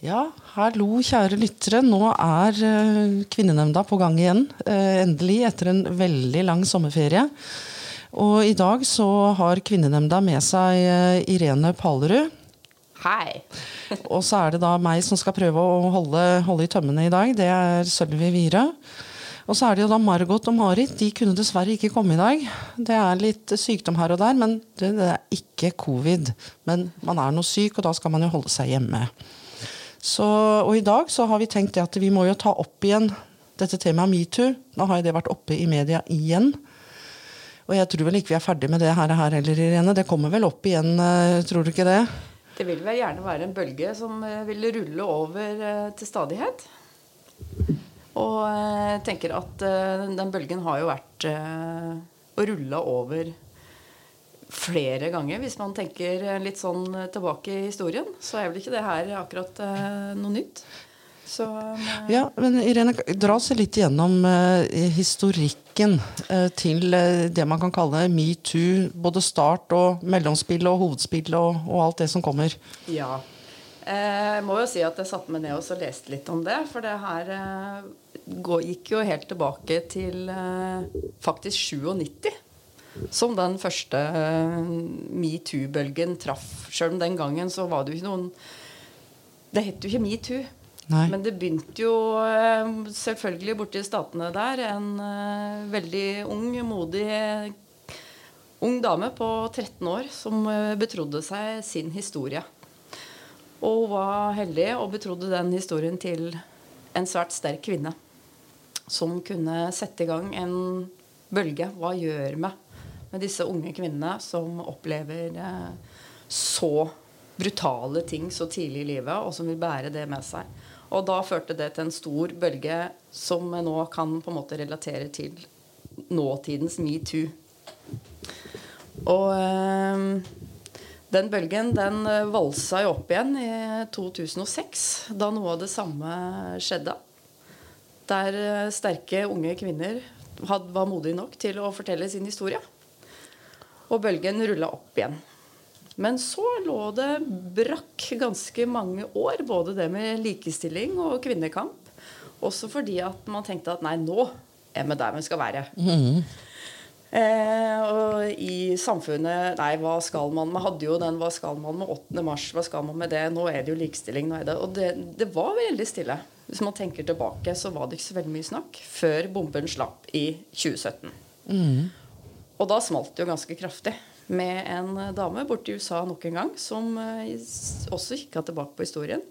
Ja, hallo kjære lyttere. Nå er uh, Kvinnenemnda på gang igjen. Uh, endelig, etter en veldig lang sommerferie. Og i dag så har Kvinnenemnda med seg uh, Irene Palerud. Hei. og så er det da meg som skal prøve å holde, holde i tømmene i dag. Det er Sølvi Vire. Og så er det jo da Margot og Marit. De kunne dessverre ikke komme i dag. Det er litt sykdom her og der, men det, det er ikke covid. Men man er noe syk, og da skal man jo holde seg hjemme. Så, og i dag så har vi tenkt at vi må jo ta opp igjen dette temaet metoo. Nå har det vært oppe i media igjen. Og jeg tror vel ikke vi er ferdig med det her, her heller, Irene. Det kommer vel opp igjen, eh, tror du ikke det? Det vil vel gjerne være en bølge som eh, vil rulle over eh, til stadighet. Og jeg tenker at den bølgen har jo vært å rulle over flere ganger. Hvis man tenker litt sånn tilbake i historien, så er vel ikke det her akkurat uh, noe nytt. Så, uh, ja, men Irene, dra oss litt gjennom uh, historikken til det man kan kalle metoo. Både start og mellomspill og hovedspill og, og alt det som kommer. Ja. Jeg må jo si at jeg satte meg ned og leste litt om det. For det her gikk jo helt tilbake til faktisk 97 som den første uh, metoo-bølgen traff. Selv om den gangen så var det jo ikke noen Det het jo ikke metoo. Men det begynte jo uh, selvfølgelig borti statene der. En uh, veldig ung, modig ung dame på 13 år som betrodde seg sin historie. Og hun var heldig og betrodde den historien til en svært sterk kvinne. Som kunne sette i gang en bølge. Hva gjør vi med disse unge kvinnene som opplever eh, så brutale ting så tidlig i livet, og som vil bære det med seg. Og da førte det til en stor bølge som nå kan på en måte relatere til nåtidens metoo. Og øh, den bølgen den valsa jo opp igjen i 2006, da noe av det samme skjedde. Der sterke unge kvinner var modige nok til å fortelle sin historie. Og bølgen rulla opp igjen. Men så lå det brakk ganske mange år, både det med likestilling og kvinnekamp. Også fordi at man tenkte at nei, nå er vi der vi skal være. Mm. Eh, og i samfunnet Nei, hva skal man Vi hadde jo den Hva skal man med 8. mars? Hva skal man med det? Nå er det jo likestilling. Nå er det, og det, det var veldig stille. Hvis man tenker tilbake, så var det ikke så veldig mye snakk før bomben slapp i 2017. Mm. Og da smalt det jo ganske kraftig med en dame borte i USA nok en gang som eh, også kikka tilbake på historien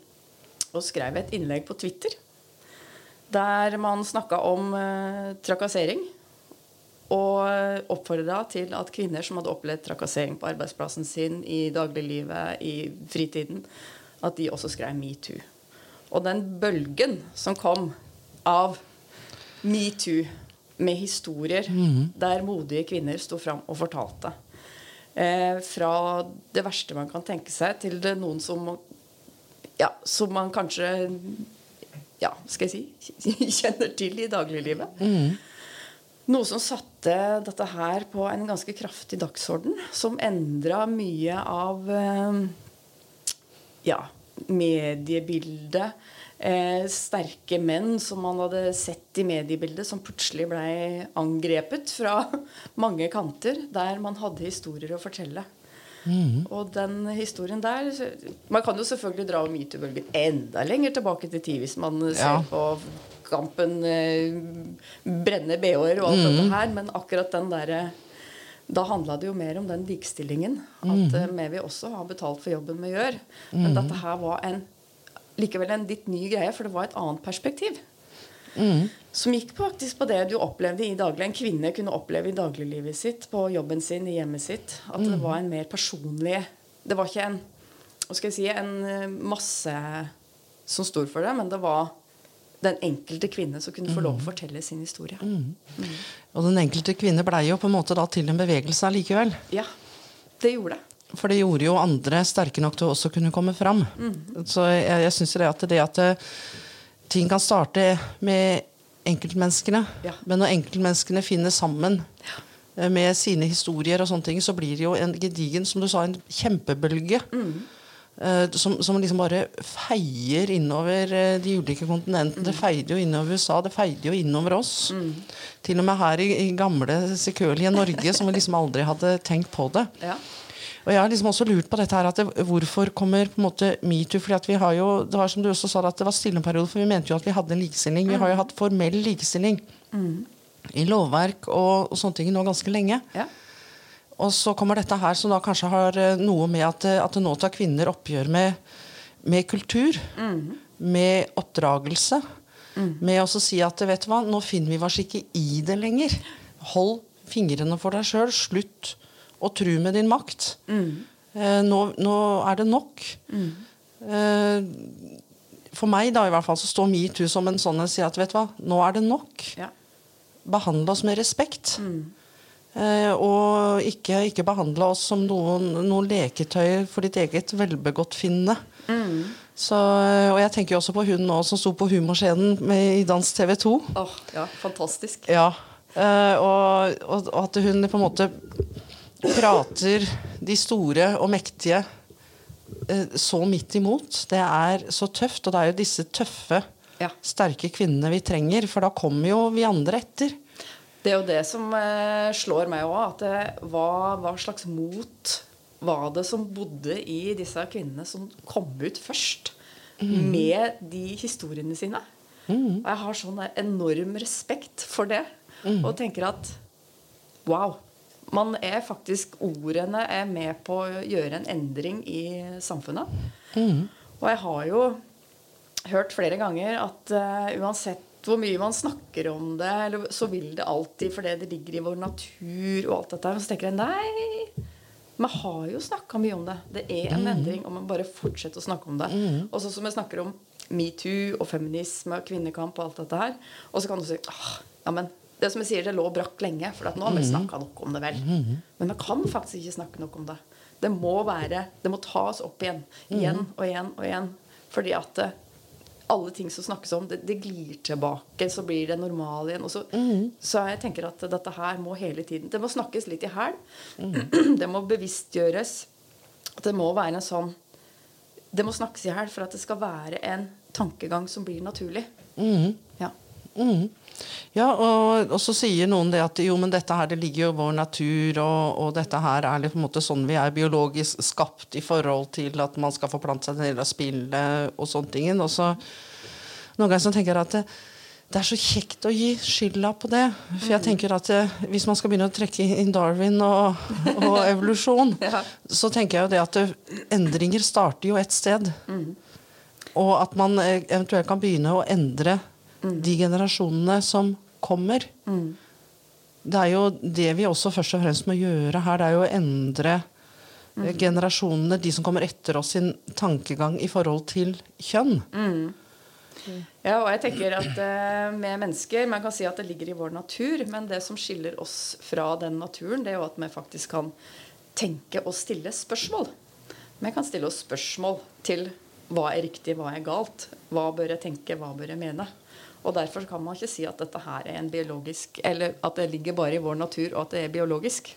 og skrev et innlegg på Twitter der man snakka om eh, trakassering. Og oppfordra til at kvinner som hadde opplevd trakassering på arbeidsplassen sin, i dagliglivet, i fritiden, at de også skrev metoo. Og den bølgen som kom av metoo med historier mm. der modige kvinner sto fram og fortalte. Eh, fra det verste man kan tenke seg, til det noen som ja, som man kanskje ja, skal jeg si kjenner til i dagliglivet. Mm. Noe som satte dette her på en ganske kraftig dagsorden. Som endra mye av eh, ja, mediebildet eh, sterke menn som man hadde sett i mediebildet, som plutselig ble angrepet fra mange kanter, der man hadde historier å fortelle. Mm. Og den historien der Man kan jo selvfølgelig dra metoo-bølgen enda lenger tilbake til tid hvis man ja. ser på kampen eh, brenne bh-er og alt mm. dette her, men akkurat den derre da handla det jo mer om den likestillingen. At mm. vi også har betalt for jobben vi gjør. Men mm. dette her var en likevel en litt ny greie, for det var et annet perspektiv. Mm. Som gikk faktisk på det du opplevde i daglig. En kvinne kunne oppleve i dagliglivet sitt, på jobben sin, i hjemmet sitt. At mm. det var en mer personlig Det var ikke en hva skal jeg si, en eh, masse som sto for det, men det var den enkelte kvinne som kunne få lov å mm. fortelle sin historie. Mm. Mm. Og den enkelte kvinne blei jo på en måte da til en bevegelse allikevel. Ja, det gjorde det. For det gjorde jo andre sterke nok til å også kunne komme fram. Mm. Så jeg, jeg syns det at det at eh, ting kan starte med enkeltmenneskene, ja. men når enkeltmenneskene finner sammen ja. Eh, med sine historier, og sånne ting, så blir det jo en gedigen som du sa, en kjempebølge. Mm. eh, som, som liksom bare feier innover de ulike kontinentene. Det feide jo innover USA, det feide jo innover oss. Til og med her i, i gamle, sekørlige Norge, som vi liksom aldri hadde tenkt på det. Ja. Og jeg har liksom også lurt på dette her, at det, hvorfor kommer på en måte metoo? fordi at vi har jo, Det var som du også sa, at det var stille en periode, for vi mente jo at vi hadde en likestilling. Vi har jo hatt formell likestilling i lovverk og, og sånne ting nå ganske lenge. Ja. Og så kommer dette her, som da kanskje har eh, noe med at, eh, at det nå tar kvinner oppgjør med, med kultur. Med oppdragelse. Med å si at vet du hva, nå finner vi oss ikke i det lenger. Hold fingrene for deg sjøl. Slutt å tru med din makt. Eh, nå, nå er det nok. Eh, for meg da i hvert fall så står metoo som en sånn en sier at vet du hva, nå er det nok. Ja. Behandle oss med respekt. Eh, og ikke, ikke behandle oss som noen, noen leketøy for ditt eget velbegåttfinnende. Så, eh, og jeg tenker jo også på hun nå som sto på humorscenen med, i Dans TV 2. Oh, ja, fantastisk. Ja. eh, og, og, og at hun på en måte prater de store og mektige eh, så midt imot. Det er så tøft. Og det er jo disse tøffe, Ja. sterke kvinnene vi trenger. For da kommer jo vi andre etter. Det er jo det som eh, slår meg òg, at det, hva, hva slags mot var det som bodde i disse kvinnene som kom ut først med de historiene sine? Og jeg har sånn enorm respekt for det. Og tenker at wow. Man er faktisk Ordene er med på å gjøre en endring i samfunnet. Og jeg har jo hørt flere ganger at uh, uansett hvor mye man snakker om det, eller, så vil det alltid fordi det ligger i vår natur og alt dette. Men så tenker jeg nei. Vi har jo snakka mye om det. Det er en endring om man bare fortsetter å snakke om det. Og sånn som vi snakker om metoo og feminisme og kvinnekamp og alt dette her. Og så kan du si ah, ja, men det som jeg sier, det lå brakk lenge, for at nå har vi snakka nok om det, vel. Men vi kan faktisk ikke snakke nok om det. Det må være, det må tas opp igjen. Igjen og igjen og igjen. Fordi at eh, alle ting som snakkes om, det, det glir tilbake. Så blir det normal igjen. Og så, så jeg tenker at dette her må hele tiden Det må snakkes litt i hæl. Det må bevisstgjøres. At det må være en sånn Det må snakkes i hæl for at det skal være en tankegang som blir naturlig. Ja. Mhm. Ja, og, og så sier noen det at jo, men dette her det ligger jo i vår natur, og, og dette her er litt på en måte sånn vi er biologisk skapt i forhold til at man skal forplante seg til å spille og sånne ting. Og så noen ganger så tenker jeg at det, det er så kjekt å gi skylda på det. For jeg tenker at det, hvis man skal begynne å trekke inn Darwin og, og evolusjon, Ja. så tenker jeg jo det at det, endringer starter jo et sted. Og at man eh, eventuelt kan begynne å endre de generasjonene som kommer. Det er jo det vi også først og fremst må gjøre her. Det er jo å endre mm. generasjonene, de som kommer etter oss sin tankegang i forhold til kjønn. Ja, og jeg tenker at eh, med mennesker Man kan si at det ligger i vår natur, men det som skiller oss fra den naturen, det er jo at vi faktisk kan tenke og stille spørsmål. Vi kan stille oss spørsmål til hva er riktig, hva er galt. Hva bør jeg tenke, hva bør jeg mene? Og derfor kan man ikke si at dette her er en biologisk Eller at det ligger bare i vår natur, og at det er biologisk.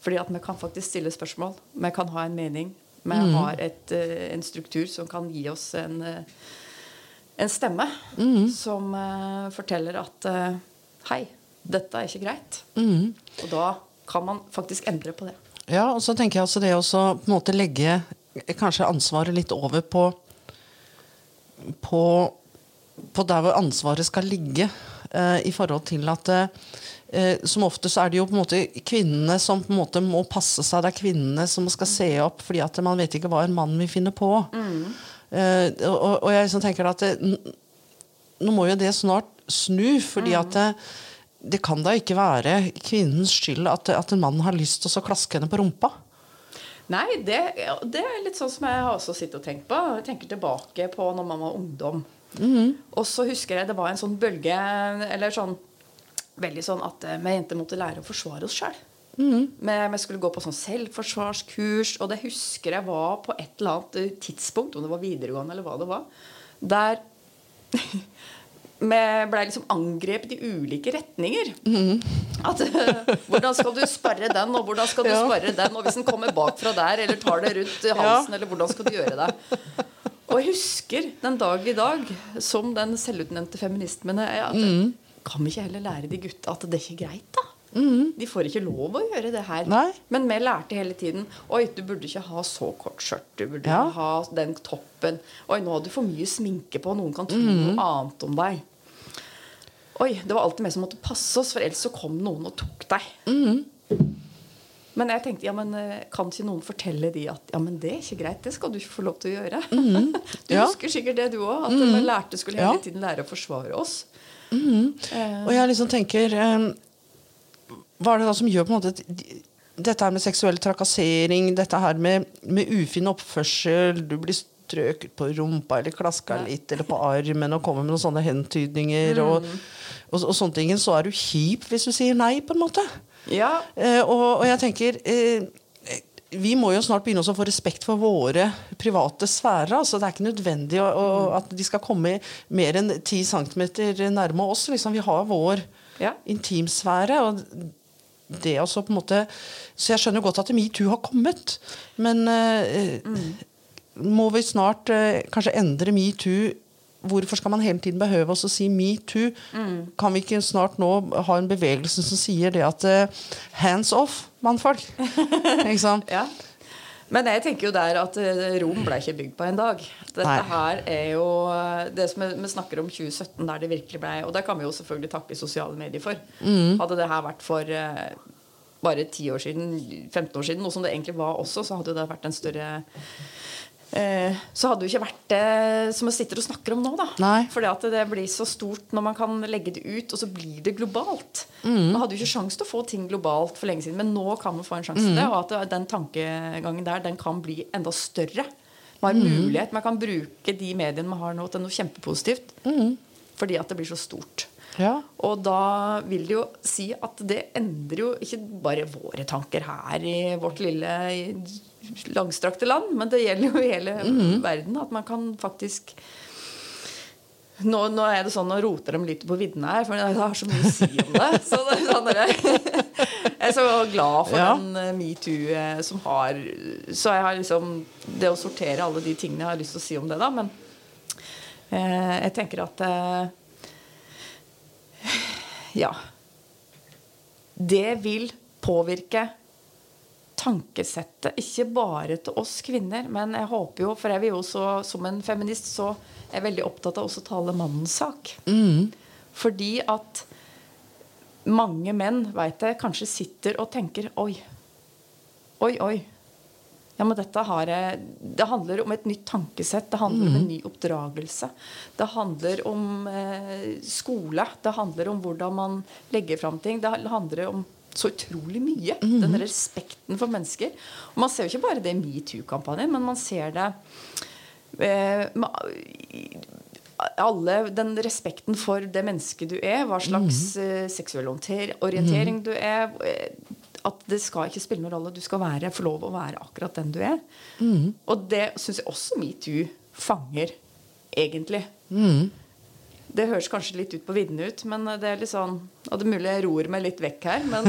Fordi at vi kan faktisk stille spørsmål. Vi kan ha en mening. Vi har et, eh, en struktur som kan gi oss en, eh, en stemme som uh, forteller at uh, Hei, dette er ikke greit. Og da kan man faktisk endre på det. Ja, og så tenker jeg også det å på en måte legge kanskje ansvaret litt over på på, på der hvor ansvaret skal ligge. eh, I forhold til at eh, som ofte så er det jo på en måte kvinnene som på en måte må passe seg. Det er kvinnene som skal se opp, fordi at man vet ikke hva en mann vil finne på. Eh, og, og jeg liksom tenker at det, nå må jo det snart snu, fordi at det, det kan da ikke være kvinnens skyld at, at en mann har lyst til å klaske henne på rumpa. Nei, det, det er litt sånn som jeg har også sittet og tenkt på. Jeg tenker tilbake på når man var ungdom. Og så husker jeg det var en sånn bølge Eller sånn veldig sånn at eh, vi jenter måtte lære å forsvare oss sjøl. Vi skulle gå på sånn selvforsvarskurs, og det husker jeg var på et eller annet eh, tidspunkt, om det var videregående eller hva det var, der vi blei liksom angrepet i ulike retninger. At, eh, hvordan skal du sperre den, og hvordan skal du Ja. sperre den? Og hvis den kommer bakfra der, eller tar det rundt halsen, eller hvordan skal du gjøre det? Og jeg husker den dag i dag, som den selvutnevnte feministen er, at kan vi ikke heller lære de gutta at det er ikke greit, da? De får ikke lov å gjøre det her. Nei. Men vi lærte hele tiden Oi, du burde ikke ha så kort skjørt. Du burde Ja. ha den toppen. Oi, nå har du for mye sminke på. Noen kan tro noe annet om deg. Oi, det var alltid vi som måtte passe oss, for ellers så kom noen og tok deg. Men jeg tenkte, ja, men eh, kan ikke noen fortelle de at ja, men det er ikke greit, det skal du ikke få lov til å gjøre? du Ja. husker sikkert det du òg, at vi lærte skulle hele tiden lære å forsvare oss. Eh, Og jeg liksom tenker eh, Hva er det da som gjør på en måte at Dette her med seksuell trakassering, dette her med, med ufin oppførsel, du blir strøket på rumpa eller klaska litt, eller på armen og kommer med noen sånne hentydninger og, og, og sånne ting, så er du kjip hvis du sier nei, på en måte. Ja, Eh, og, og jeg tenker eh, Vi må jo snart begynne også å få respekt for våre private sfærer. altså Det er ikke nødvendig å, å, at de skal komme mer enn 10 cm nærme oss. liksom Vi har vår Ja. intimsfære. og det også på en måte Så jeg skjønner godt at metoo har kommet. Men eh, må vi snart eh, kanskje endre metoo? Hvorfor skal man hele tiden behøve å si metoo? Kan vi ikke snart nå ha en bevegelse som sier det at uh, hands off, mannfolk? ikke sant? Ja. Men jeg tenker jo der at eh, Rom ble ikke bygd på en dag. Dette Nei. her er jo eh, det som vi snakker om 2017, der det virkelig ble Og det kan vi jo selvfølgelig takke sosiale medier for. Hadde det her vært for bare 10 år siden, 15 år siden, noe som det egentlig var også, så hadde det vært en større så hadde det jo ikke vært det som vi sitter og snakker om nå. da For det blir så stort når man kan legge det ut, og så blir det globalt. Man hadde jo ikke sjanse til å få ting globalt for lenge siden, men nå kan man få en sjanse til det. Og at den tankegangen der den kan bli enda større. Man har mulighet, man kan bruke de mediene man har nå, til noe kjempepositivt. Fordi at det blir så stort. Ja. Og da vil det jo si at det endrer jo ikke bare våre tanker her i vårt lille langstrakte land, men det gjelder jo hele verden. At man kan faktisk nå, nå er det sånn, nå roter de litt på viddene her, for jeg har så mye å si om det. Så det er sånn der, jeg er så glad for Ja. den eh, metoo eh, som har Så jeg har liksom Det å sortere alle de tingene jeg har lyst til å si om det, da. Men eh, jeg tenker at eh, Ja. Det vil påvirke tankesettet, ikke bare til oss kvinner, men jeg håper jo, for jeg vil jo også, som en feminist, så er jeg veldig opptatt av også å tale mannens sak. Fordi at mange menn, veit jeg, kanskje sitter og tenker Oi, oi, oi. Ja, men dette har jeg Det handler om et nytt tankesett. Det handler om en ny oppdragelse. Det handler om eh, skole. Det handler om hvordan man legger fram ting. Det handler om så utrolig mye. Den respekten for mennesker. Og man ser jo ikke bare det i metoo-kampanjen, men man ser det eh, alle, den respekten for det mennesket du er, hva slags eh, seksuell orienter- orientering du er eh, At det skal ikke spille noen rolle. Du skal være, få lov å være akkurat den du er. Og det syns jeg også metoo fanger, egentlig. Det høres kanskje litt ut på viddene ut, men det er litt sånn Og det er mulig jeg ror meg litt vekk her, men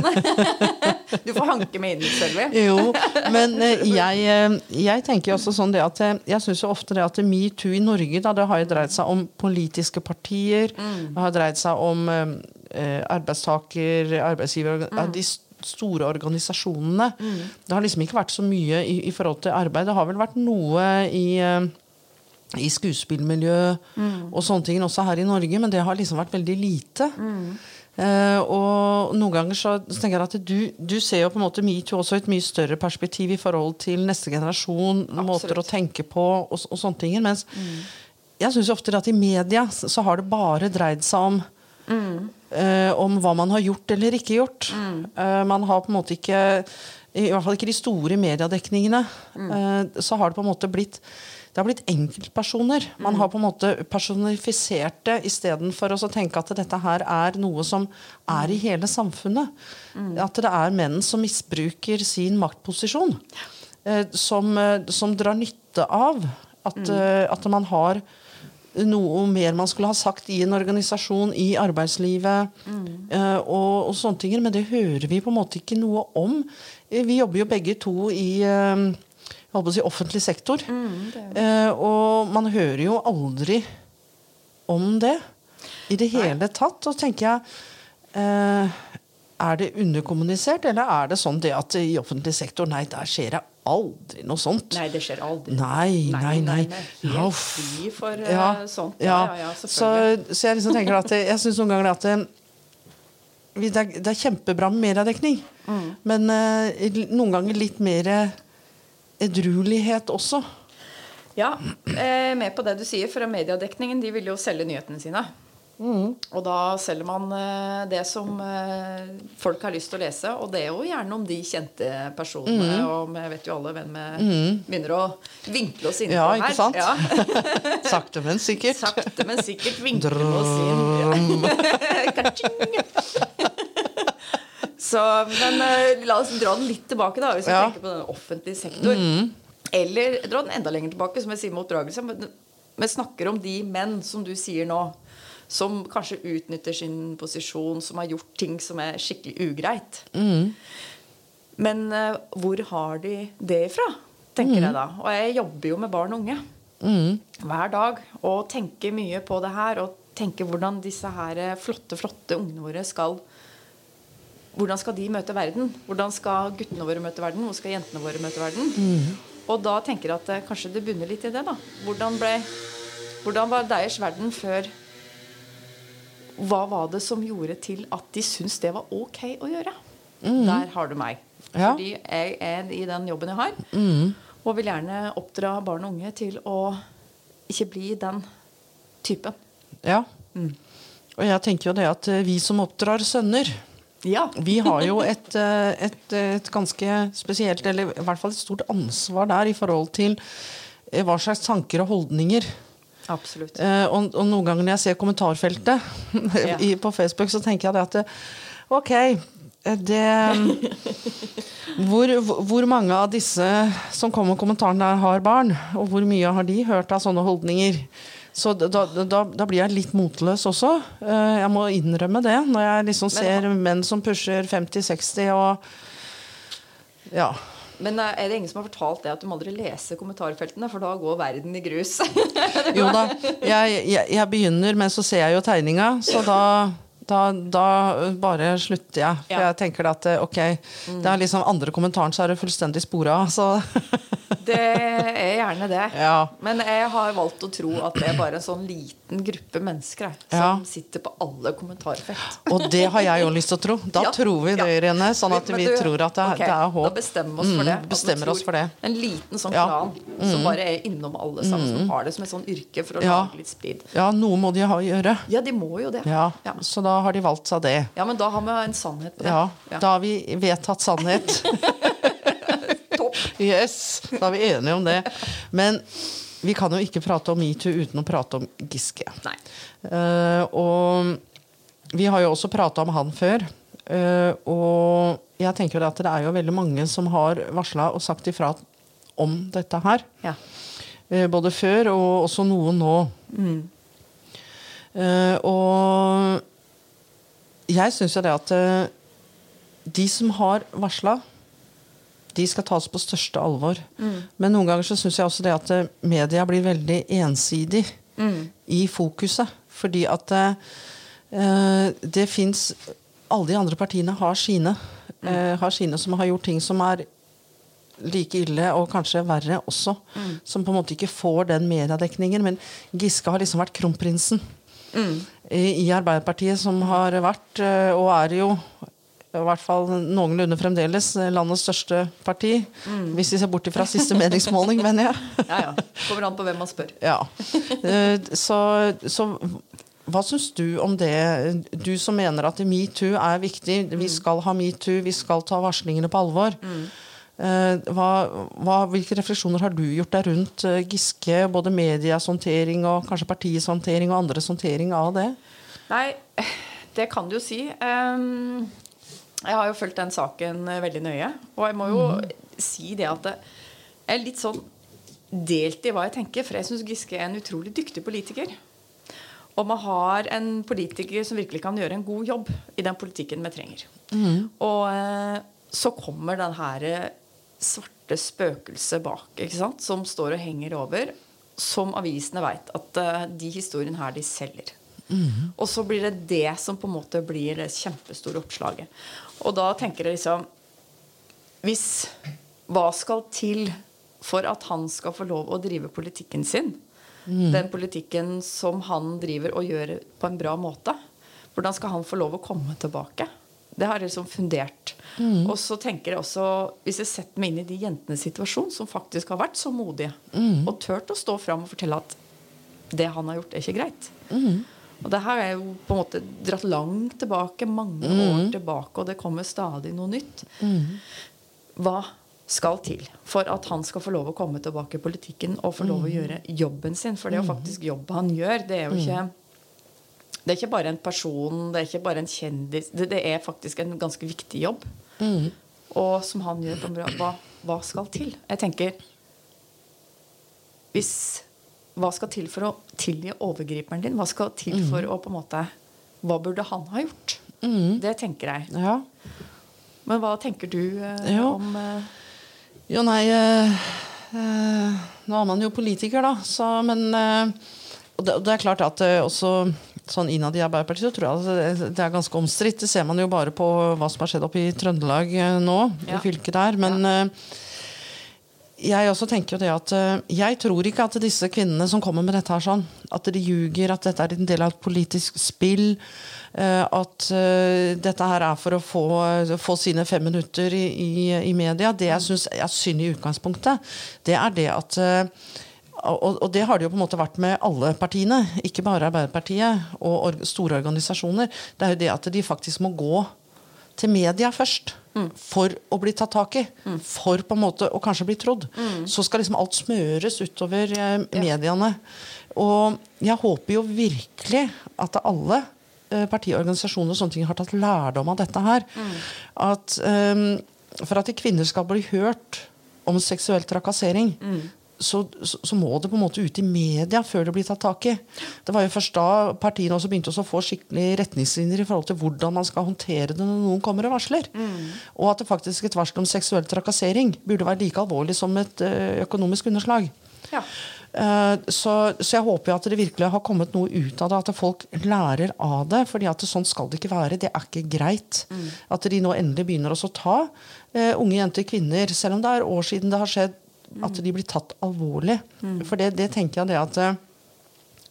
du får hanke meg inn, Selvi. Jo, men eh, jeg, eh, jeg tenker jo også sånn det at eh, Jeg syns jo ofte det at metoo i Norge da, det har jo dreid seg om politiske partier. Det har dreid seg om eh, arbeidstaker, arbeidsgiver mm. De store organisasjonene. Det har liksom ikke vært så mye i, i forhold til arbeid. Det har vel vært noe i eh, i skuespillmiljø og sånne ting også her i Norge, men det har liksom vært veldig lite. Eh, og noen ganger så, så tenker jeg at du, du ser jo på en måte metoo også i et mye større perspektiv i forhold til neste generasjon, måter å tenke på og, og sånne ting. Mens jeg syns ofte at i media så har det bare dreid seg om eh, om hva man har gjort eller ikke gjort. Eh, man har på en måte ikke I hvert fall ikke de store mediedekningene. så har det på en måte blitt det har blitt enkeltpersoner. Man har på en måte personifisert det istedenfor å tenke at dette her er noe som er i hele samfunnet. At det er menn som misbruker sin maktposisjon. Eh, som, eh, som drar nytte av at, eh, at man har noe mer man skulle ha sagt i en organisasjon, i arbeidslivet eh, og, og sånne ting. Men det hører vi på en måte ikke noe om. Vi jobber jo begge to i jeg holdt på å si offentlig sektor. Eh, og man hører jo aldri om det i det hele tatt. Og tenker jeg eh, Er det underkommunisert, eller er det sånn det at i offentlig sektor Nei, der skjer det aldri noe sånt. Nei, det skjer aldri. Nei, nei, nei. nei. Helt fri for eh, Ja, sånt. ja. Ja, ja, selvfølgelig. så, så jeg liksom tenker at det- Jeg syns noen ganger at det, det, er, det er kjempebra med mediedekning, Mm. men uh, noen ganger litt mer edruelighet også. Ja, eh, med på det du sier, for mediedekningen de vil jo selge nyhetene sine. Mm. Og da selger man eh, det som eh, folk har lyst til å lese, og det er jo gjerne om de kjente personene. Mm. Og vi vet jo alle hvem vi begynner å vinkle oss inn Ja, her. ikke sant? Ja. Sakte, men sikkert. Sakte, men sikkert vinkler vi oss inn. Ja. Så, men uh, la oss dra den litt tilbake, da, hvis vi Ja. tenker på den offentlige sektor. Eller dra den enda lenger tilbake, som jeg sier med oppdragelse. Men snakker om de menn, som du sier nå, som kanskje utnytter sin posisjon, som har gjort ting som er skikkelig ugreit. Men uh, hvor har de det ifra, tenker jeg da. Og jeg jobber jo med barn og unge hver dag og tenker mye på det her. Og tenker hvordan disse her eh, flotte, flotte ungene våre skal Hvordan skal de møte verden? Hvordan skal guttene våre møte verden? Hvordan skal jentene våre møte verden? Og da tenker jeg at eh, kanskje det bunner litt i det. da Hvordan, ble, hvordan var deres verden før Hva var det som gjorde til at de syntes det var ok å gjøre? Der har du meg. Ja. Fordi jeg er i den jobben jeg har. Og vil gjerne oppdra barn og unge til å ikke bli den typen. Ja. Og jeg tenker jo det at eh, vi som oppdrar sønner, Ja. vi har jo et, eh, et, et ganske spesielt, eller i hvert fall et stort ansvar der i forhold til eh, hva slags tanker og holdninger Absolutt. Eh, og, og noen ganger når jeg ser kommentarfeltet Ja. i, på Facebook, så tenker jeg det at det, Ok, det hvor, hvor mange av disse som kommer med kommentaren der, har barn? Og hvor mye har de hørt av sånne holdninger? Så da, da, da blir jeg litt motløs også. Eh, Jeg må innrømme det. Når jeg liksom Men ser menn som pusher 50-60 og Ja. Men eh, er det ingen som har fortalt det at du må aldri lese kommentarfeltene, for da går verden i grus? Jo da, jeg, jeg, jeg begynner, men så ser jeg jo tegninga, så da, da, bare slutter jeg. For Ja. jeg tenker at ok, mm. det er liksom andre kommentaren, så er det fullstendig spora. Så det er gjerne det. ja. Men jeg har valgt å tro at det er bare en sånn liten gruppe mennesker jeg, som Ja. sitter på alle kommentarfelt. Og det har jeg jo lyst til å tro. Da Ja, tror vi det. Irene. Sånn at vi du, tror at det, okay, det er Da bestemmer oss for det. Mm, bestemmer oss for det. En liten sånn Ja. mm. som bare er innom alle sammen, som har det som et sånn yrke for å lage litt splid. Ja, noe må de ha å gjøre. Ja, de må jo det. Så da har de valgt seg det. Ja, men da har vi en sannhet på det. Ja, Ja. Da har vi vedtatt sannhet. Topp. Yes, da er vi enige om det. Men vi kan jo ikke prate om metoo uten å prate om Giske. Eh, og vi har jo også prata om han før. Uh, og jeg tenker at det er jo veldig mange som har varsla og sagt ifra om dette her. Ja. Uh, både før og også noen nå. Eh, og jeg syns jo det at de som har varsla, de skal tas på største alvor. Men noen ganger så syns jeg også det at eh, media blir veldig ensidig i fokuset. Fordi at eh, det fins Alle de andre partiene har sine. eh, har sine som har gjort ting som er like ille, og kanskje verre også. Som på en måte ikke får den mediedekningen. Men Giske har liksom vært kronprinsen i, i Arbeiderpartiet, som har vært, eh, og er jo i hvert fall noenlunde fremdeles eh, landets største parti. Hvis vi ser bort fra siste meningsmåling, mener jeg. ja, ja. Kommer an på hvem man spør. Ja. Eh, Så, så hva syns du om det? Du som mener at metoo er viktig. Vi skal ha metoo, vi skal ta varslingene på alvor. Mm. Hva, hva, hvilke refleksjoner har du gjort deg rundt eh, Giske? Både medias håndtering og kanskje partiets håndtering og andres håndtering av det? Nei, det kan du jo si. Ehm, jeg har jo fulgt den saken eh, veldig nøye. Og jeg må jo si det at jeg er litt sånn delt i hva jeg tenker, for jeg syns Giske er en utrolig dyktig politiker. Og man har en politiker som virkelig kan gjøre en god jobb i den politikken vi trenger. Og eh, så kommer den her eh, svarte spøkelset bak, som står og henger over. Som avisene veit at de historiene her, de selger. Og så blir det det som på en måte blir det kjempestore oppslaget. Og da tenker jeg liksom Hvis Hva skal til for at han skal få lov å drive politikken sin? Den politikken som han driver og gjør på en bra måte. Hvordan skal han få lov å komme tilbake? Det har jeg liksom fundert. Og så tenker jeg også, hvis jeg setter meg inn i de jentenes situasjon, som faktisk har vært så modige, og turt å stå fram og fortelle at det han har gjort, er ikke greit. Og det her er jo på en måte dratt langt tilbake, mange år tilbake, og det kommer stadig noe nytt. Hva skal til for at han skal få lov å komme tilbake i politikken og få lov å gjøre jobben sin? For det er jo faktisk jobb han gjør. Det er jo ikke det er ikke bare en person, det er ikke bare en kjendis. Det, det er faktisk en ganske viktig jobb. Og som han gjør på en bra hva, hva skal til? Jeg tenker hvis Hva skal til for å tilgi overgriperen din? Hva skal til for å på en måte Hva burde han ha gjort? Det tenker jeg. Ja. Men hva tenker du eh, Jo. om eh, Jo, nei eh, eh, Nå er man jo politiker, da, så Men eh, og det, og det er klart at eh, også sånn innad i Arbeiderpartiet så tror jeg det, det er ganske omstridt. Det ser man jo bare på hva som har skjedd oppe i Trøndelag nå, Ja. i fylket der. Men eh, jeg også tenker jo det at eh, jeg tror ikke at disse kvinnene som kommer med dette her sånn, at de ljuger, at dette er en del av et politisk spill. eh, At eh, dette her er for å få, få sine fem minutter i, i, i media. Det jeg syns er synd i utgangspunktet, det er det at og, og det har det jo på en måte vært med alle partiene, ikke bare Arbeiderpartiet og or store organisasjoner. Det er jo det at de faktisk må gå til media først for å bli tatt tak i. For på en måte å kanskje bli trodd. Så skal liksom alt smøres utover eh, mediene. Og jeg håper jo virkelig at alle eh, partiorganisasjoner og sånne ting har tatt lærdom av dette her. At, eh, for at kvinner skal bli hørt om seksuell trakassering, så, så, så må det på en måte ut i media før det blir tatt tak i. Det var jo først da partiene også begynte å få skikkelig retningslinjer i forhold til hvordan man skal håndtere det når noen kommer og varsler. Og at det faktisk et varsel om seksuell trakassering burde være like alvorlig som et eh, økonomisk underslag. Ja. Eh, så, så jeg håper jo at det virkelig har kommet noe ut av det, at folk lærer av det. fordi at sånn skal det ikke være. Det er ikke greit. At de nå endelig begynner å ta uh, unge jenter, kvinner, selv om det er år siden det har skjedd, at de blir tatt alvorlig. For det, det tenker jeg det at eh,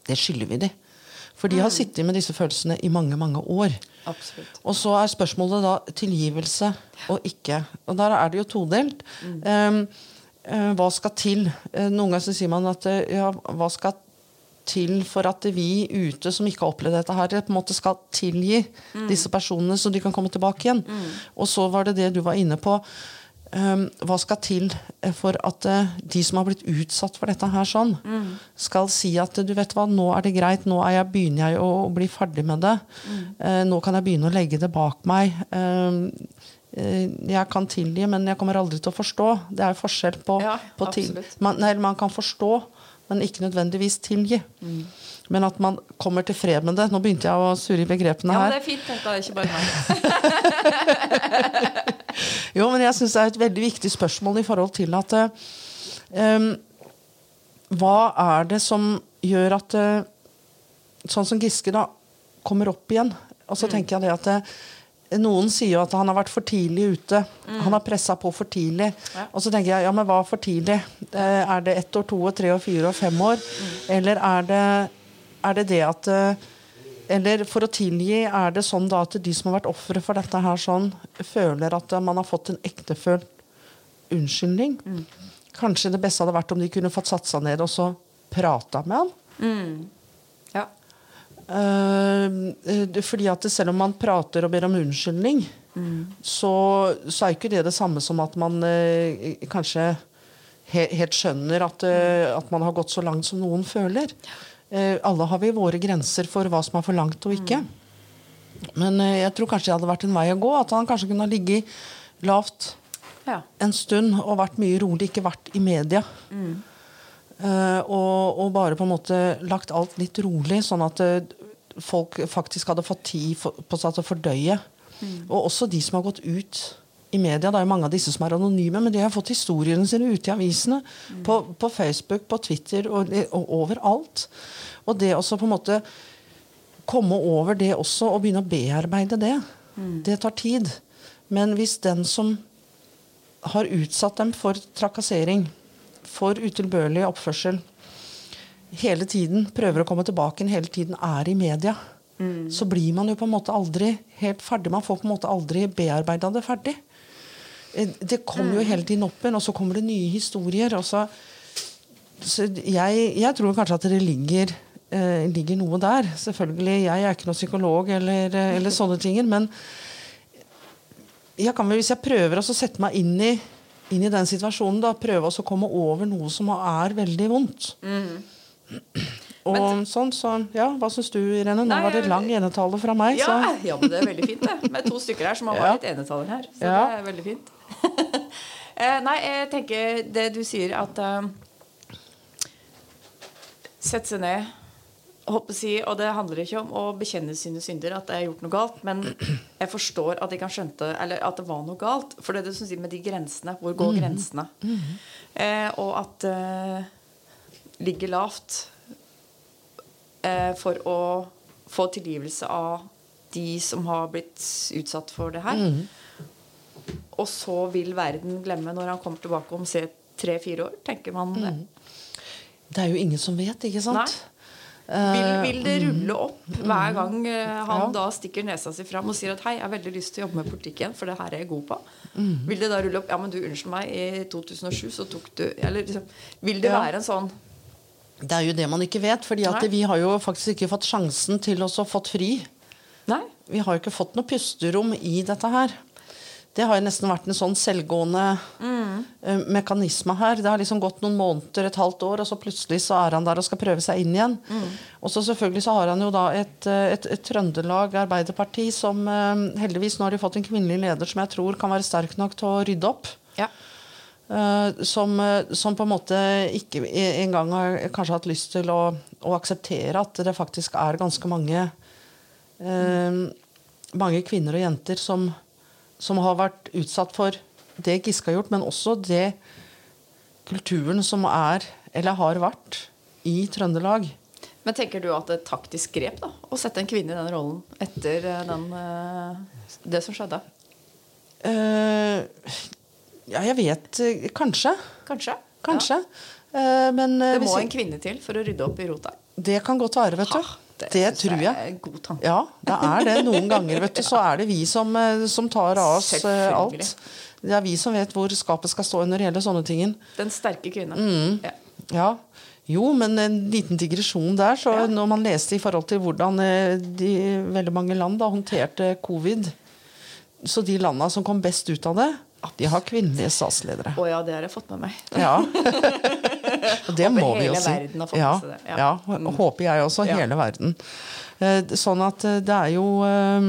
det skylder vi dem. For de har sittet med disse følelsene i mange, mange år. Absolutt. Og så er spørsmålet da tilgivelse og ikke. Og der er det jo todelt. Um, eh, hva skal til? Eh, noen ganger så sier man at ja, hva skal til for at vi ute som ikke har opplevd dette her, på en måte skal tilgi disse personene så de kan komme tilbake igjen. Og så var det det du var inne på. Um, hva skal til eh, for at eh, de som har blitt utsatt for dette her sånn, skal si at du vet hva, nå er det greit, nå er jeg, begynner jeg å, bli ferdig med det. Eh, nå kan jeg begynne å legge det bak meg. Um, eh, jeg kan tilgi, men jeg kommer aldri til å forstå. Det er forskjell på, Ja, på til, man, nei, man kan forstå, men ikke nødvendigvis tilgi. Mm. Men at man kommer til fred med det. Nå begynte jeg å surre i begrepene Ja, men det er fint. Dette er ikke bare meg. Jo, men jeg syns det er et veldig viktig spørsmål i forhold til at um, Hva er det som gjør at eh, Sånn som Giske da kommer opp igjen. Og så tenker jeg det at eh, noen sier jo at han har vært for tidlig ute. Han har pressa på for tidlig. Ja. Og så tenker jeg, ja, men hva for tidlig? Er det ett år, to år, tre år, fire år, fem år? Eller er det, er det det at eller for å tilgi, er det sånn da at de som har vært ofre for dette her sånn, føler at eh, man har fått en ektefølt unnskyldning? Kanskje det beste hadde vært om de kunne fått satt seg ned og så prata med han? Mm. Ja. Eh, fordi at selv om man prater og ber om unnskyldning, så, så er ikke det det samme som at man eh, kanskje he, helt skjønner at, eh, at man har gått så langt som noen føler. Eh, alle har vi våre grenser for hva som er for langt og ikke. Men eh, jeg tror kanskje det hadde vært en vei å gå. At han kanskje kunne ha ligget lavt ja. en stund og vært mye rolig, ikke vært i media. Eh, og, og bare på en måte lagt alt litt rolig, sånn at folk faktisk hadde fått tid for, på seg til å fordøye. Og også de som har gått ut i media. Det er jo mange av disse som er anonyme, men de har fått historiene sine ute i avisene. På, på Facebook, på Twitter og, og overalt. Og det også på en måte komme over det også og begynne å bearbeide det, det tar tid. Men hvis den som har utsatt dem for trakassering, for utilbørlig oppførsel, hele tiden prøver å komme tilbake hele tiden er i media, så blir man jo på en måte aldri helt ferdig. Man får på en måte aldri bearbeida det ferdig. Eh, Det kommer jo hele tiden opp igjen, og så kommer det nye historier. Så, så jeg, jeg tror kanskje at det ligger, eh, ligger noe der. Selvfølgelig, Jeg er ikke noen psykolog eller, eh, eller sånne ting, men jeg kan vel, hvis jeg prøver å sette meg inn i, inn i den situasjonen, da, prøve å komme over noe som er veldig vondt. Og sånn, så, ja, Hva syns du, Irene? Nå Nei, var det lang enetale fra meg. Ja, ja, men det er veldig fint, det. Med to stykker her som har Ja. litt enetaler her. Så Ja. det er veldig fint. eh, nei, jeg tenker det du sier, at eh, Sette seg ned. Håper si, og det handler ikke om å bekjenne sine synder, at jeg har gjort noe galt. Men jeg forstår at jeg kan skjønte Eller at det var noe galt. For det er det som sier med de grensene. Hvor går grensene? Eh, og at uh, ligger lavt eh, for å få tilgivelse av de som har blitt utsatt for det her. Og så vil verden glemme når han kommer tilbake om tre-fire år, tenker man det. Det er jo ingen som vet, ikke sant? Nei. Vil, vil det rulle opp hver gang eh, han Ja. da stikker nesa si fram og sier at 'hei, jeg har veldig lyst til å jobbe med politikk igjen, for det her er jeg god på'? Mm. Vil det da rulle opp 'ja, men du, unnskyld meg, i 2007 så tok du Eller liksom Vil det Ja. være en sånn Det er jo det man ikke vet. fordi at Nei. vi har jo faktisk ikke fått sjansen til å få fått fri. Nei? Vi har jo ikke fått noe pusterom i dette her. Det har jo nesten vært en sånn selvgående mm. mekanisme her. Det har liksom gått noen måneder, et halvt år, og så plutselig så er han der og skal prøve seg inn igjen. Og så selvfølgelig så har han jo da et, eh, et, et Trøndelag Arbeiderparti som eh, heldigvis nå har de fått en kvinnelig leder som jeg tror kan være sterk nok til å rydde opp. Ja. Som, som på en måte ikke e- engang har kanskje hatt lyst til å, å akseptere at det faktisk er ganske mange eh, mange kvinner og jenter som, som har vært utsatt for det Giske har gjort, men også det kulturen som er, eller har vært, i Trøndelag. Men tenker du at det er et taktisk grep da, å sette en kvinne i den rollen etter eh, den, eh, det som skjedde? Uh, ja, jeg vet Kanskje. Kanskje. Kanskje? Kanskje. Uh, men Det må hvis- en kvinne til for å rydde opp i rota. det kan godt være, vet du. Det synes tror jeg. er en god tanke. Ja, det er det. Noen ganger vet du, så er det vi som, eh, som tar av oss eh, alt. Det er vi som vet hvor skapet skal stå når det gjelder sånne ting. Den sterke kvinna. Mm. Ja. Ja. Jo, men en liten digresjon der. Så Ja. Når man leste i forhold til hvordan eh, de, veldig mange land da, håndterte covid Så de landa som kom best ut av det, de har kvinnelige statsledere. Å ja, det har jeg fått med meg. Ja. Og det må vi jo hele si. verden har fått ja, med seg det. Ja. ja. Håper jeg også. Hele verden. Eh, Sånn at eh, det er jo eh,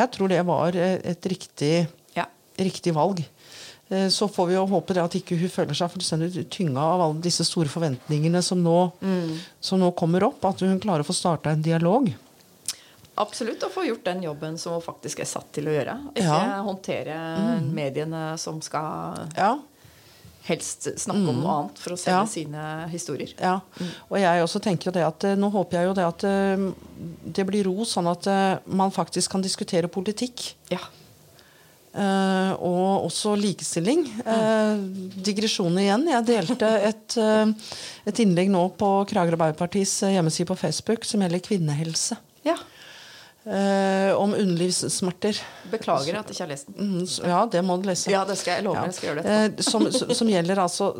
Jeg tror det var et riktig, Ja. riktig valg. Så får vi jo håpe det at ikke hun føler seg fullstendig tynga av alle disse store forventningene som nå, Mm. som nå kommer opp. At hun klarer å få starta en dialog. Absolutt å få gjort den jobben som hun faktisk er satt til å gjøre. Ikke Ja. Mm. håndtere mediene som skal Ja, helst snakke om noe annet for å selge Mm. Ja. sine historier. ja. Og jeg også tenker jo det at eh, nå håper jeg jo det at eh, det blir ro, sånn at eh, man faktisk kan diskutere politikk. Ja. Uh, og også likestilling. Uh, digresjon igjen. Jeg delte et, uh, et innlegg nå på Kragerø Arbeiderpartis hjemmeside på Facebook som gjelder kvinnehelse. ja. Eh, om underlivssmerter. Beklager at jeg ikke har lest den. Mm, ja, det må du lese. Ja, det skal jeg love. Ja. Jeg skal gjøre det. Eh, som, som gjelder altså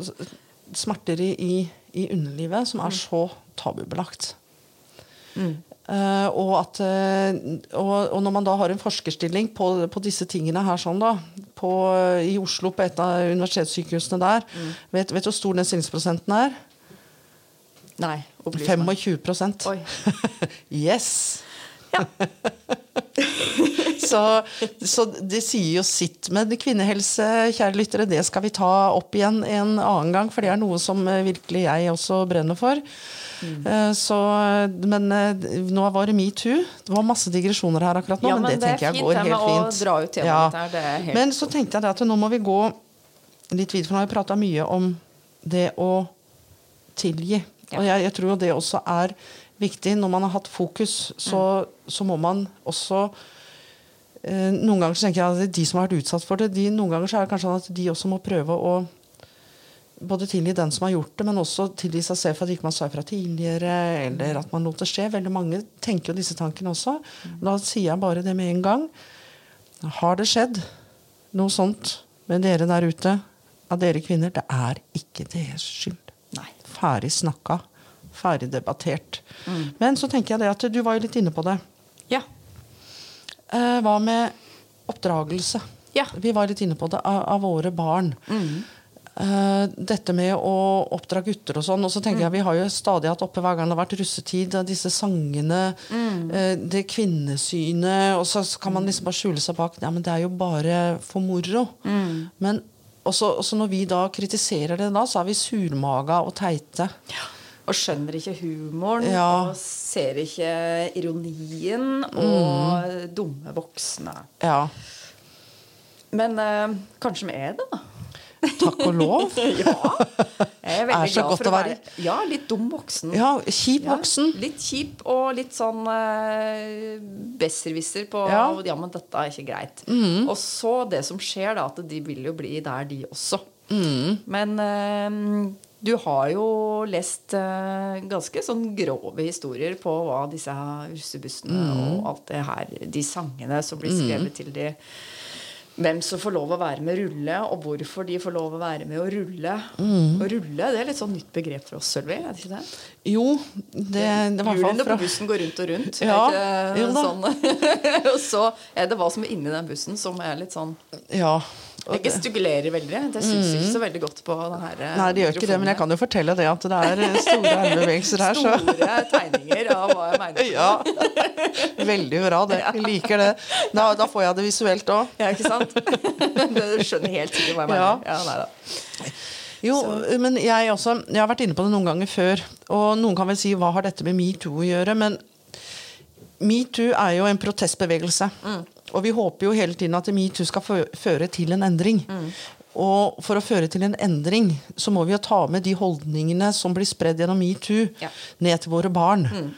smerter i, i, underlivet som er så tabubelagt. Eh, og, at, og, og når man da har en forskerstilling på, på disse tingene her sånn da, på, i Oslo på et av universitetssykehusene der, vet, vet du hvor stor den stillingsprosenten er? Nei. 25% Oi. Yes! Ja. Så Så, det sier jo sitt. Men kvinnehelse, kjære lyttere, det skal vi ta opp igjen en annen gang, for det er noe som eh, virkelig jeg også brenner for. Mm. Så, men nå var det metoo. Det var masse digresjoner her akkurat nå, ja, men, men, det, tenker jeg går helt fint. Dra ut ja. helt... Men så tenkte jeg at nå må vi gå litt videre, for nå har vi prata mye om det å tilgi. Ja. Og jeg, jeg, tror jo det også er viktig. Når man har hatt fokus, så, mm. så må man også eh, Noen ganger så tenker jeg at de som har vært utsatt for det, de, noen ganger så er det kanskje sånn at de også må prøve å både tilgi den som har gjort det, men også tilgi seg selv for at ikke man sa fra tidligere, eller at man lot det skje. Veldig mange tenker jo disse tankene også. Mm. Da sier jeg bare det med en gang. Har det skjedd noe sånt med dere der ute, av dere kvinner, det er ikke deres skyld. Nei. Ferdig snakka. Ferdig debattert. Mm. Men så tenker jeg det at du var jo litt inne på det. Ja. Eh, hva med oppdragelse? Ja. Vi var litt inne på det av, av våre barn. Mm. Uh, dette med å oppdra gutter og sånn. Og så tenker mm. jeg Vi har jo stadig hatt oppe hver gang det har vært russetid, disse sangene, mm. uh, det kvinnesynet. Og så kan man liksom bare skjule seg bak Ja, men det er jo bare for moro. Mm. Men også, også, når vi da kritiserer det, da, så er vi surmaga og teite. Ja. Og skjønner ikke humoren ja. og ser ikke ironien og mm. dumme voksne. Ja. Men eh, kanskje vi er det, da. Takk og lov. ja. Jeg er veldig er glad for å være, Ja, litt dum voksen. Ja, Kjip voksen. Ja, litt kjip og litt sånn eh, besserwisser på ja. ja. men dette er ikke greit. Mm. Og så det som skjer, da, at de vil jo bli der, de også. Mm. Men uh, du har jo lest uh, ganske sånn grove historier på hva disse russebussene mm. og alt det her, de sangene som blir skrevet mm. til de hvem som får lov å være med å rulle, og hvorfor de får lov å være med å rulle. Mm. Å rulle det er litt sånn nytt begrep for oss, Sølvi? Er det ikke det? Jo. Det, det var Hjulene fra... på bussen går rundt og rundt. Ja, da. Sånn. og så er det hva som er inni den bussen, som er litt sånn Ja. Jeg gestikulerer veldig. Det syns mm. ikke så veldig godt på den her. Nei, det gjør ikke det, men jeg kan jo fortelle det at det er store armbevegelser her. Så. Store tegninger av hva jeg mener. ja. Veldig bra. det. Jeg liker det. Da, da får jeg det visuelt òg. Ja, ikke sant? Du skjønner helt sikkert hva jeg mener. Ja. Ja, nei da. Jo, så. men jeg, også, jeg har vært inne på det noen ganger før. Og noen kan vel si hva har dette med metoo å gjøre? Men metoo er jo en protestbevegelse. Mm. Og vi håper jo hele tiden at metoo skal føre til en endring. Mm. Og for å føre til en endring så må vi jo ta med de holdningene som blir spredd gjennom metoo, ja. ned til våre barn. Mm.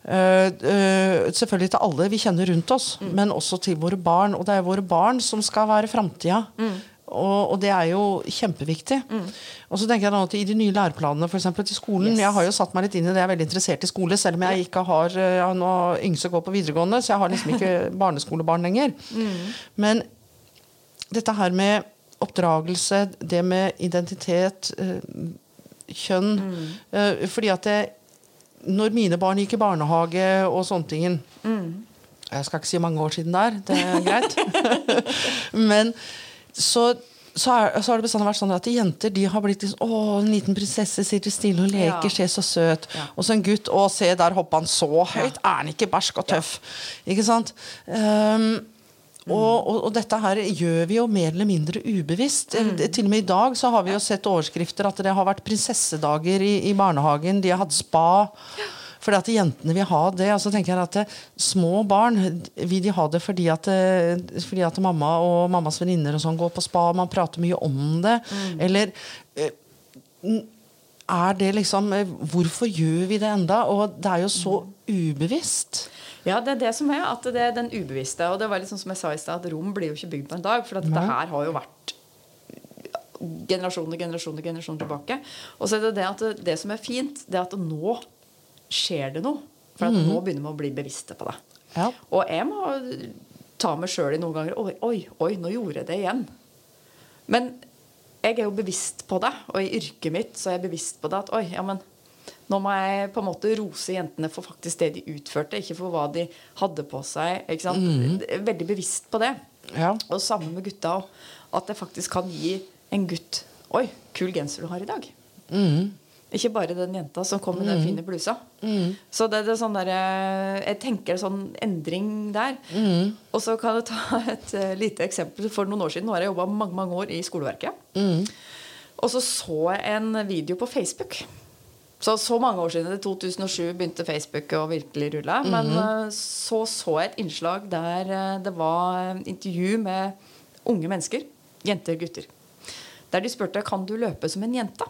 Uh, uh, selvfølgelig til alle vi kjenner rundt oss, mm. men også til våre barn. Og det er våre barn som skal være framtida. Mm. Og, og, det er jo kjempeviktig. Mm. Og så tenker jeg da at I de nye læreplanene for eksempel, til skolen yes. Jeg har jo satt meg litt inn i det, jeg er veldig interessert i skole, selv om jeg ikke har jeg ja, nå yngste går på videregående, så jeg har liksom ikke barneskolebarn lenger. Mm. Men dette her med oppdragelse, det med identitet, eh, kjønn mm. Eh, fordi at det, når mine barn gikk i barnehage og sånne ting mm. Jeg skal ikke si mange år siden der, det er greit. Men så, så, er, så, har det bestandig vært sånn at jenter de har blitt liksom, Å, en liten prinsesse sitter stille og leker, ja. ser så søt. Ja. Og så en gutt Å, se, der hopper han så høyt. Ja. Er han ikke barsk og tøff? Ikke sant? Um. Og, og, og, dette her gjør vi jo mer eller mindre ubevisst. Mm. Til og med i dag så har vi jo sett overskrifter at det har vært prinsessedager i, i barnehagen. De har hatt spa. Ja. Fordi at jentene vil ha det. Og så tenker jeg at eh, Små barn vil de ha det fordi at, eh, fordi at mamma og mammas venninner og sånn går på spa, man prater mye om det. Mm. Eller eh, er det liksom Hvorfor gjør vi det enda? Og det er jo så ubevisst. Ja, det er det som er. At det er den ubevisste. Og det var litt sånn som jeg sa i stad, at Rom blir jo ikke bygd på en dag. For dette her har jo vært generasjoner generasjoner, generasjoner tilbake. Og så er det det at det, det som er fint, det er at nå skjer det noe. For mm. nå begynner vi å bli bevisste på det. Ja. Og jeg må ta meg sjøl i noen ganger Oi, oi, oi, nå gjorde jeg det igjen. Men jeg er jo bevisst på det, og i yrket mitt så er jeg bevisst på det at oi, ja, men nå må jeg på en måte rose jentene for faktisk det de utførte, ikke for hva de hadde på seg. ikke sant? Mm. Veldig bevisst på det. Ja. Og sammen med gutta òg. At jeg faktisk kan gi en gutt Oi, kul genser du har i dag. Mm. Ikke bare den jenta som kom med den fine blusa. Så det, det er sånn der, eh, jeg tenker sånn endring der. Og så kan jeg ta et uh, lite eksempel. For noen år siden, nå har jeg jobba mange, mange år i skoleverket. Og så så jeg en video på Facebook. Så så mange år siden, i 2007 begynte Facebook å virkelig rulle. Men uh, så så jeg et innslag der uh, det var intervju med unge mennesker. Jenter og gutter. Der de spurte kan du løpe som en jente.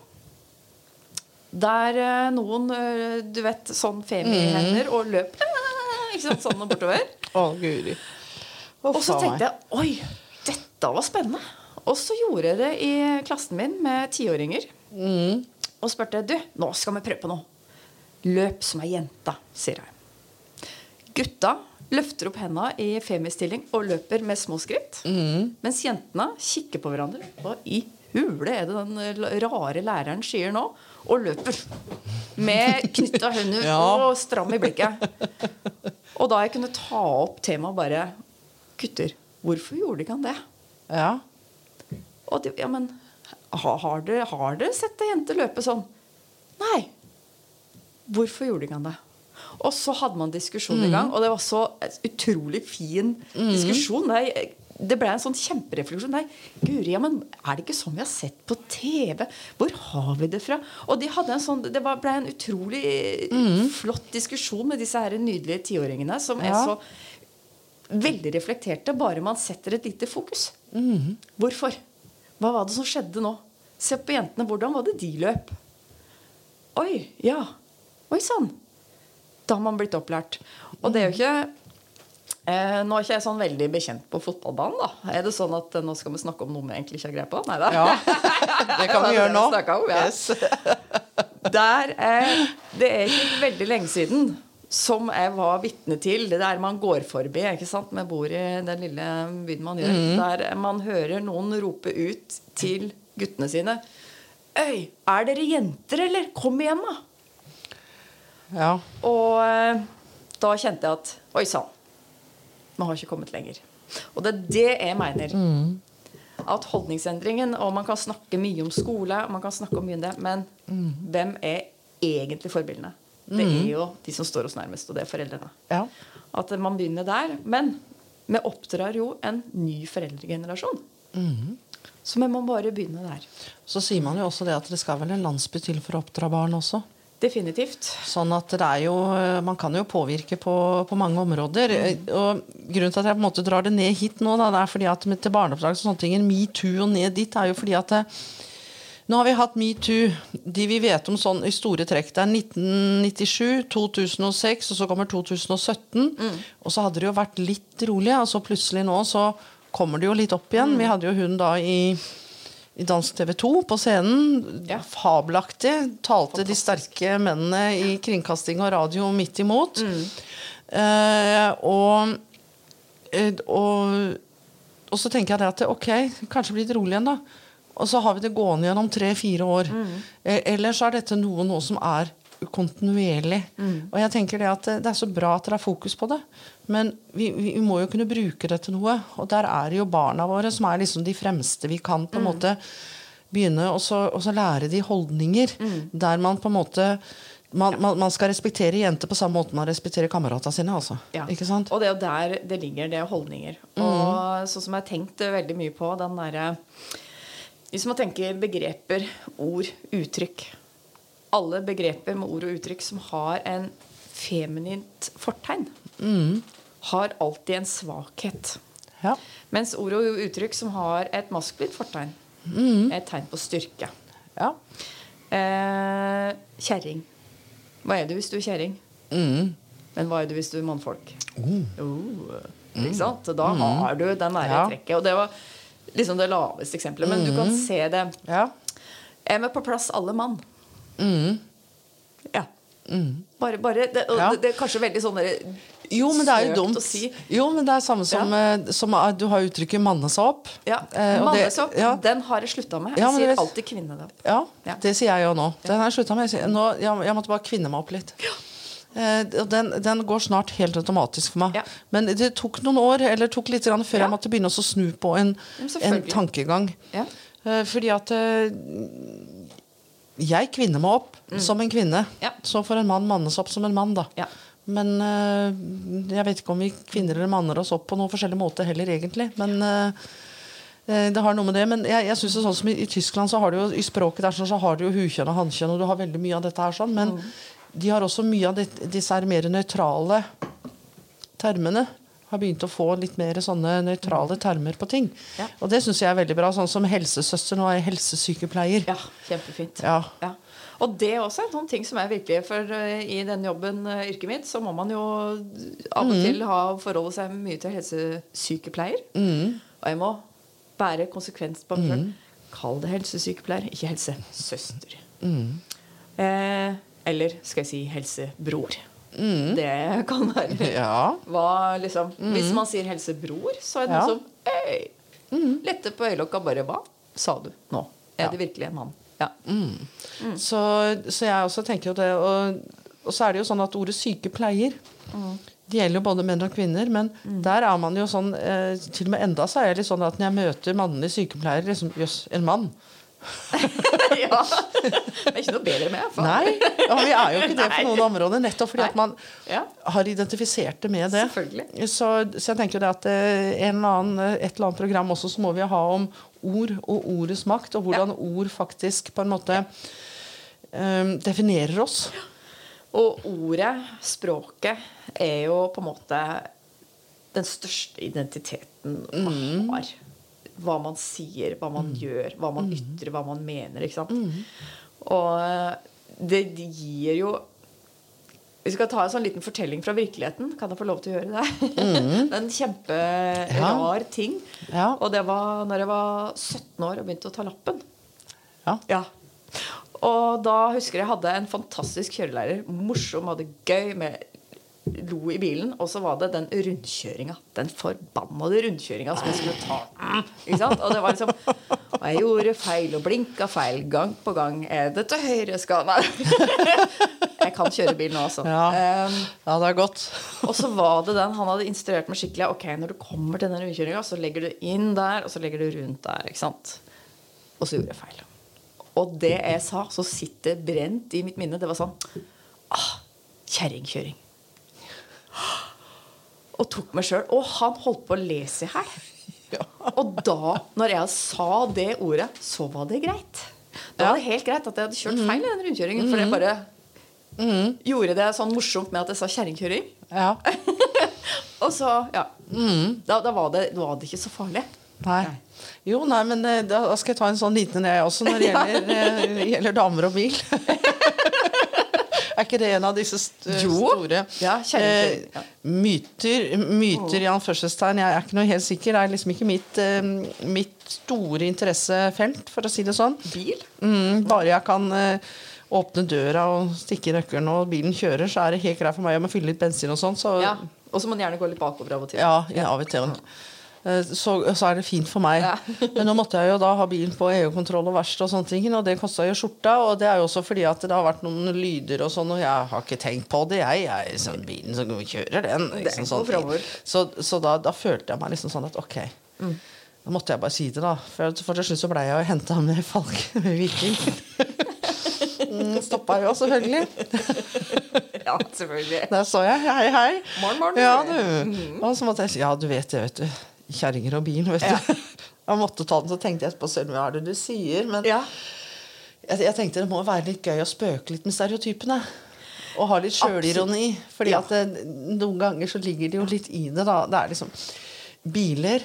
Der eh, noen, eh, du vet, sånn femihender og løp ikke sant, sånn og bortover. Å, guri. Oh, Og så tenkte jeg oi, dette var spennende. Og så gjorde jeg det i klassen min med tiåringer. Mm. Og spurte du, nå skal vi prøve på noe. Løp som ei jente, sier jeg. Gutta løfter opp henda i femistilling og løper med små skritt. Mm. Mens jentene kikker på hverandre. Hva i hule er det den rare læreren sier nå? Og løper med knytta hender Ja. og stram i blikket. Og da jeg kunne ta opp temaet bare Gutter, hvorfor gjorde ikke han det? Ja. Og de, ja, men har dere, har dere sett ei jente løpe sånn? Nei. Hvorfor gjorde ikke han det? Og så hadde man diskusjon i gang, og det var så utrolig fin diskusjon. Nei, det ble en sånn kjemperefleksjon. Nei, guri, ja, men er det ikke sånn vi har sett på TV? Hvor har vi det fra? Og de hadde en sånn, det var, ble en utrolig flott diskusjon med disse her nydelige tiåringene, som er så veldig reflekterte, bare man setter et lite fokus. Hvorfor? Hva var det som skjedde nå? Se på jentene. Hvordan var det de løp? Oi, ja. Oi sann. Da har man blitt opplært. Og det er jo ikke eh, Nå er ikke jeg sånn veldig bekjent på fotballbanen. da Er det sånn at eh, nå skal vi snakke om noe vi egentlig ikke har greie på? Nei da. ja. Det kan vi gjøre nå. Om, ja. Yes. Der eh, det er ikke veldig lenge siden som jeg var vitne til det der man går forbi ikke sant? Vi bor i den lille byen man gjør. Der man hører noen rope ut til guttene sine Øy, er dere jenter, eller? Kom igjen, da! Ja. Og eh, da kjente jeg at Oi sann, vi har ikke kommet lenger. Og det er det jeg mener. At holdningsendringen Og man kan snakke mye om skole, man kan snakke om mye om det, men hvem er egentlig forbildene? Det er jo de som står oss nærmest, og det er foreldrene. ja. At man begynner der. Men vi oppdrar jo en ny foreldregenerasjon. Så vi må bare begynne der. Så sier man jo også det at det skal vel en landsby til for å oppdra barn også. Definitivt. Sånn at det er jo Man kan jo påvirke på, på mange områder. Og grunnen til at jeg på en måte drar det ned hit nå, da, det er fordi at med, til barneoppdragelse og sånne ting, metoo og ned dit, er jo fordi at det, nå har vi hatt metoo. De vi vet om sånn i store trekk, det er 1997, 2006, og så kommer 2017. Og så hadde det jo vært litt rolig, og så plutselig nå så kommer det jo litt opp igjen. Vi hadde jo hun da i i Dansk TV 2 på scenen. Ja. Fabelaktig. Talte de sterke mennene i kringkasting og radio midt imot. Eh, og, eh, og, og så tenker jeg det at det, ok, kanskje blir det rolig igjen, da. Og så har vi det gående gjennom tre-fire år. Eh, Eller så er dette noe noe som er kontinuerlig. Og jeg tenker det at det det er så bra at dere har fokus på det. Men vi, vi må jo kunne bruke det til noe. Og der er det jo barna våre som er liksom de fremste vi kan på en måte begynne å så, og så lære de holdninger. Der man på en måte man, man, man skal respektere jenter på samme måte man respekterer kameratene sine. Altså. Ja. Ikke sant? Og det er jo der det ligger, det er holdninger. Og sånn som jeg har tenkt veldig mye på den derre Hvis man tenker begreper, ord, uttrykk Alle begreper med ord og uttrykk som har en feminint fortegn, har alltid en svakhet. Ja. Mens ord og uttrykk som har et maskulint fortegn, er et tegn på styrke. ja. Eh, kjerring. Hva er du hvis du er kjerring? Mm. Men hva er du hvis du er mannfolk? Oh, ikke sant? Da har du den nære Ja. trekket. Og det var liksom det laveste eksempelet. Men du kan se det. ja. Er vi på plass, alle mann? Mm. Ja. Bare, bare det, Ja. det, det er kanskje veldig sånn derre Jo, men det er jo dumt. si. Jo, men det er samme som, ja. som eh, Du har uttrykket 'manne seg opp'. Ja, Eh, og det- Mannesopp, ja. den har jeg slutta med. Jeg Ja, sier det- alltid kvinne det. Ja, Ja. det sier jeg jo nå. Den har jeg slutta med. Jeg, nå, jeg, jeg måtte bare kvinne meg opp litt. Eh, den, den går snart helt automatisk for meg. Ja. Men det tok noen år eller tok litt grann før Ja. jeg måtte begynne å snu på en, en tankegang. Ja. Eh, fordi at eh, Jeg kvinner meg opp som en kvinne. Ja. Så får en mann mannes opp som en mann, da. Ja. Men eh, jeg vet ikke om vi kvinner eller manner oss opp på noen forskjellig måte heller, egentlig. Men eh, det har noe med det. Men jeg, jeg synes det er sånn som i, i Tyskland så har du jo i språket der så har du jo hukjønn og hankjønn, og du har veldig mye av dette her sånn. Men de har også mye av det, disse her mer nøytrale termene. Har begynt å få litt mer sånne nøytrale termer på ting. Ja. Og det syns jeg er veldig bra. Sånn som helsesøster nå er helsesykepleier. Ja, kjempefint. Ja. Ja. Og det er også en sånn ting som er virkelig For eh, i den jobben, eh, yrket mitt, så må man jo av og til ha forholde seg mye til helsesykepleier. Og jeg må bære konsekvens på meg sjøl. Kall det helsesykepleier, ikke helsesøster. Eh, eller skal jeg si helsebror. Det kan være Ja. hva, liksom, Hvis man sier helsebror, så er det Ja. noe som Øy! Lette på øyelokka bare Hva sa du nå? Er Ja. det virkelig en mann? Ja. Så, så jeg også tenker jo det. Og, og så er det jo sånn at ordet sykepleier Det gjelder jo både menn og kvinner, men der er man jo sånn eh, Til og med enda så er jeg litt sånn at når jeg møter mannlige sykepleiere liksom, Jøss, en mann. ja. Det er ikke noe bedre med. For. Nei, ja, vi er jo ikke det på noen områder. Nettopp fordi Nei. at man Ja. har identifisert det med det. Så, så jeg tenker det at eh, annen, eh, et eller annet program også så må vi ha om ord og ordets makt, og hvordan ord faktisk på en måte um, definerer oss. Og ordet, språket, er jo på en måte den største identiteten man har. Hva man sier, hva man gjør, hva man ytrer, hva man mener. ikke sant? Og eh, det, gir jo Vi skal ta en sånn liten fortelling fra virkeligheten. Kan jeg få lov til å gjøre det? det er en kjemperar ting. Ja. Og det var når jeg var 17 år og begynte å ta lappen. Ja. Ja. Og da husker jeg hadde en fantastisk kjørelærer. Morsom, hadde gøy med lo i bilen. Og så var det den rundkjøringa. Den forbannede rundkjøringa som jeg skulle ta. Ikke sant? Og det var liksom Og jeg gjorde feil og blinka feil gang på gang. Er det til høyre skal Nei. Jeg kan kjøre bil nå, altså. Ja. Um, ja, det er godt. og så var det den han hadde instruert meg skikkelig. Ok, Når du kommer til den rundkjøringa, så legger du inn der, og så legger du rundt der. ikke sant? Og så gjorde jeg feil. Og det jeg sa, så sitter brent i mitt minne. Det var sånn ah, Kjerringkjøring. Og tok meg sjøl. Og han holdt på å le seg i hjel. Og da, når jeg sa det ordet, så var det greit. Da var det helt greit at jeg hadde kjørt feil i den rundkjøringen. For jeg bare gjorde det sånn morsomt med at jeg sa kjerringkjøring. Ja. Og så, ja. Da, da, var det, da var det ikke så farlig. Nei. Jo, nei, men eh, da skal jeg ta en sånn liten jeg også når det gjelder, eh, gjelder damer og bil. Er ikke det en av disse st Jo. store Ja, eh, ja. eh, myter? Myter i anførselstegn. Jeg er ikke noe helt sikker. Det er liksom ikke mitt, eh, mitt store interessefelt, for å si det sånn. Bil? Mm, bare jeg kan eh, åpne døra og stikke nøkkelen, og bilen kjører, så er det helt greit for meg. Jeg må fylle litt bensin og sånn. Så Ja. Og så må den gjerne gå litt bakover av og til. ja, ja, av og til. Eh, Så, så er det fint for meg. Ja. Men nå måtte jeg jo da ha bilen på EU-kontroll og verksted, og sånne ting, og det kosta jo skjorta. Og det er jo også fordi at det har vært noen lyder og sånn, og jeg har ikke tenkt på det, jeg. jeg er sånn bilen som kjører den. Liksom, fremover. så så da, da følte jeg meg liksom sånn at ok. Mm. Da måtte jeg bare si det, da. For, for til slutt så blei jeg jo henta med Falk med Viking. Mm, Stoppa jo, selvfølgelig. Ja, selvfølgelig. Der så jeg. Hei, hei. Morgen, morgen. Ja, du. Og så måtte jeg si Ja, du vet det, vet du. Kjerringer og bil, vet Ja. du. Jeg måtte ta den, så tenkte jeg etterpå selv hva er det du sier? Men Ja. jeg, jeg tenkte det må være litt gøy å spøke litt med stereotypene. Og ha litt sjølironi. Fordi Ja. at det, noen ganger så ligger det jo litt i det, da. Det er liksom Biler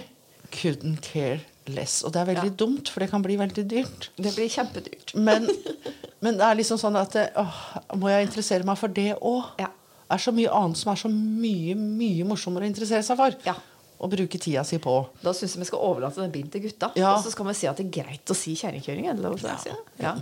couldn't care less. Og det er veldig dumt, for det kan bli veldig dyrt. Det blir kjempedyrt. Men, men det er liksom sånn at åh, Må jeg interessere meg for det òg? Ja. Det er så mye annet som er så mye mye morsommere å interessere seg for. Ja. Og bruke tida si på. Da syns jeg vi skal overlate den bilen til gutta. Ja. Og så skal vi si at det er greit å si kjerringkjøring. si? Ja.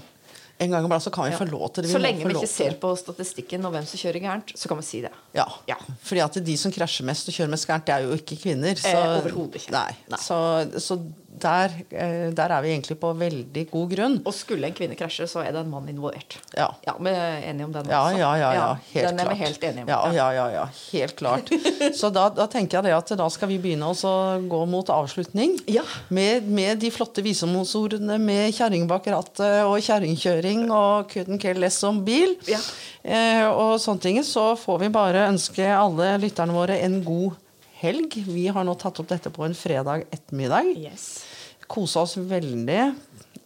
En gang iblant så kan vi Ja. få lov til det. Så lenge vi ikke ser på statistikken og hvem som kjører gærent, så kan vi si det. Ja. Ja. Fordi at de som krasjer mest og kjører mest gærent, det er jo ikke kvinner. Så, Eh, ikke. Nei. Nei. Så, så der, eh, der er vi egentlig på veldig god grunn. Og skulle en kvinne krasje, så er det en mann involvert. Ja. Ja, Vi er enige om den også. ja, ja. ja helt den er klart. vi helt enige om. Ja, ja, ja, ja, helt klart. Så da, da tenker jeg det at da skal vi begynne å gå mot avslutning. Ja. Med, med de flotte visdomsordene med kjerring bak rattet og kjerringkjøring og couldn't care less om bil. Ja. Eh, og sånne ting. Så får vi bare ønske alle lytterne våre en god helg. Vi har nå tatt opp dette på en fredag ettermiddag. Yes. Kose oss veldig.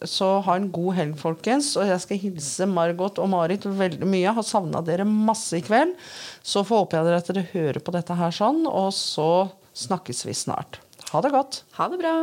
Så ha en god helg, folkens. Og jeg skal hilse Margot og Marit veldig mye. Jeg har savna dere masse i kveld. Så håper jeg at dere hører på dette her sånn, og så snakkes vi snart. Ha det godt. Ha det bra.